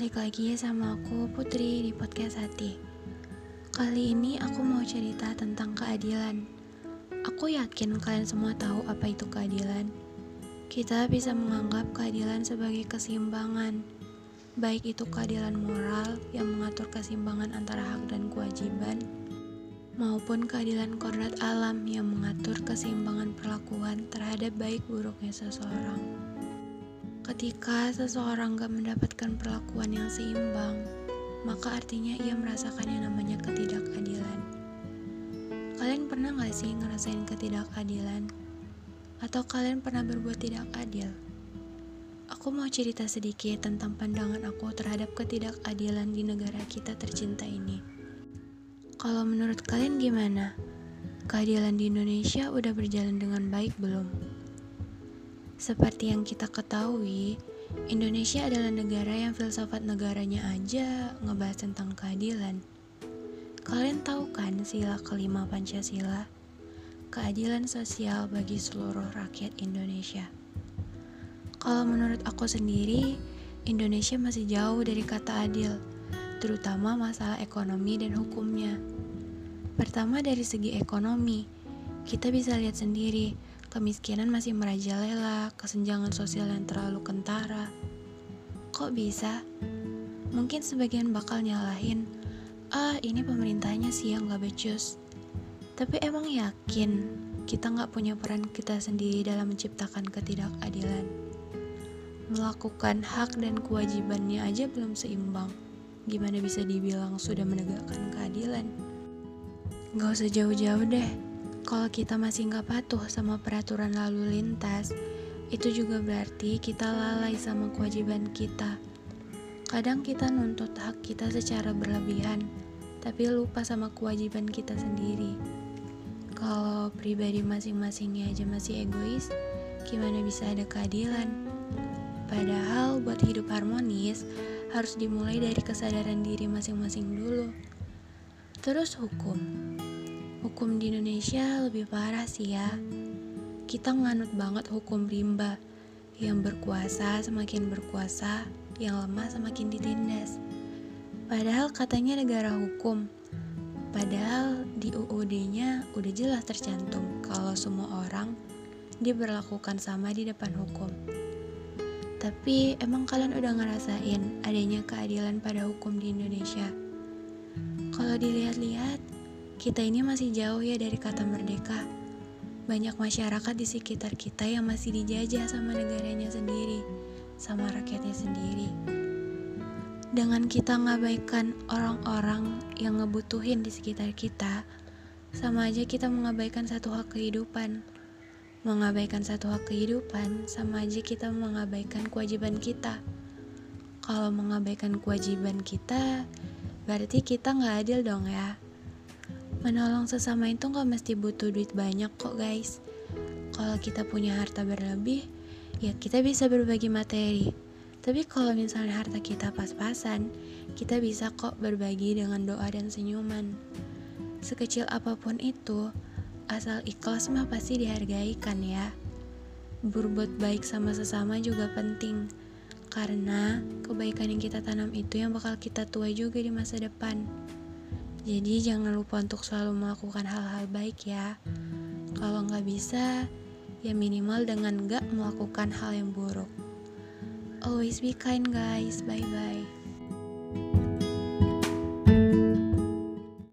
balik lagi sama aku Putri di podcast Hati. Kali ini aku mau cerita tentang keadilan. Aku yakin kalian semua tahu apa itu keadilan. Kita bisa menganggap keadilan sebagai keseimbangan, baik itu keadilan moral yang mengatur keseimbangan antara hak dan kewajiban, maupun keadilan kodrat alam yang mengatur keseimbangan perlakuan terhadap baik buruknya seseorang. Ketika seseorang gak mendapatkan perlakuan yang seimbang, maka artinya ia merasakan yang namanya ketidakadilan. Kalian pernah gak sih ngerasain ketidakadilan? Atau kalian pernah berbuat tidak adil? Aku mau cerita sedikit tentang pandangan aku terhadap ketidakadilan di negara kita tercinta ini. Kalau menurut kalian gimana? Keadilan di Indonesia udah berjalan dengan baik belum? Seperti yang kita ketahui, Indonesia adalah negara yang filsafat negaranya aja ngebahas tentang keadilan. Kalian tahu kan sila kelima Pancasila? Keadilan sosial bagi seluruh rakyat Indonesia. Kalau menurut aku sendiri, Indonesia masih jauh dari kata adil, terutama masalah ekonomi dan hukumnya. Pertama dari segi ekonomi, kita bisa lihat sendiri Kemiskinan masih merajalela, kesenjangan sosial yang terlalu kentara. Kok bisa? Mungkin sebagian bakal nyalahin, ah ini pemerintahnya sih yang gak becus. Tapi emang yakin kita gak punya peran kita sendiri dalam menciptakan ketidakadilan? Melakukan hak dan kewajibannya aja belum seimbang. Gimana bisa dibilang sudah menegakkan keadilan? Gak usah jauh-jauh deh kalau kita masih nggak patuh sama peraturan lalu lintas, itu juga berarti kita lalai sama kewajiban kita. Kadang kita nuntut hak kita secara berlebihan, tapi lupa sama kewajiban kita sendiri. Kalau pribadi masing-masingnya aja masih egois, gimana bisa ada keadilan? Padahal buat hidup harmonis harus dimulai dari kesadaran diri masing-masing dulu. Terus hukum. Hukum di Indonesia lebih parah sih ya. Kita nganut banget hukum rimba. Yang berkuasa semakin berkuasa, yang lemah semakin ditindas. Padahal katanya negara hukum. Padahal di UUD-nya udah jelas tercantum kalau semua orang diberlakukan sama di depan hukum. Tapi emang kalian udah ngerasain adanya keadilan pada hukum di Indonesia? Kalau dilihat-lihat, kita ini masih jauh ya dari kata merdeka. Banyak masyarakat di sekitar kita yang masih dijajah sama negaranya sendiri, sama rakyatnya sendiri. Dengan kita ngabaikan orang-orang yang ngebutuhin di sekitar kita, sama aja kita mengabaikan satu hak kehidupan. Mengabaikan satu hak kehidupan, sama aja kita mengabaikan kewajiban kita. Kalau mengabaikan kewajiban kita, berarti kita nggak adil dong ya. Menolong sesama itu gak mesti butuh duit banyak kok guys. Kalau kita punya harta berlebih, ya kita bisa berbagi materi. Tapi kalau misalnya harta kita pas-pasan, kita bisa kok berbagi dengan doa dan senyuman. Sekecil apa pun itu, asal ikhlas mah pasti dihargai kan ya. Berbuat baik sama sesama juga penting, karena kebaikan yang kita tanam itu yang bakal kita tuai juga di masa depan. Jadi jangan lupa untuk selalu melakukan hal-hal baik ya. Kalau nggak bisa, ya minimal dengan nggak melakukan hal yang buruk. Always be kind guys, bye-bye.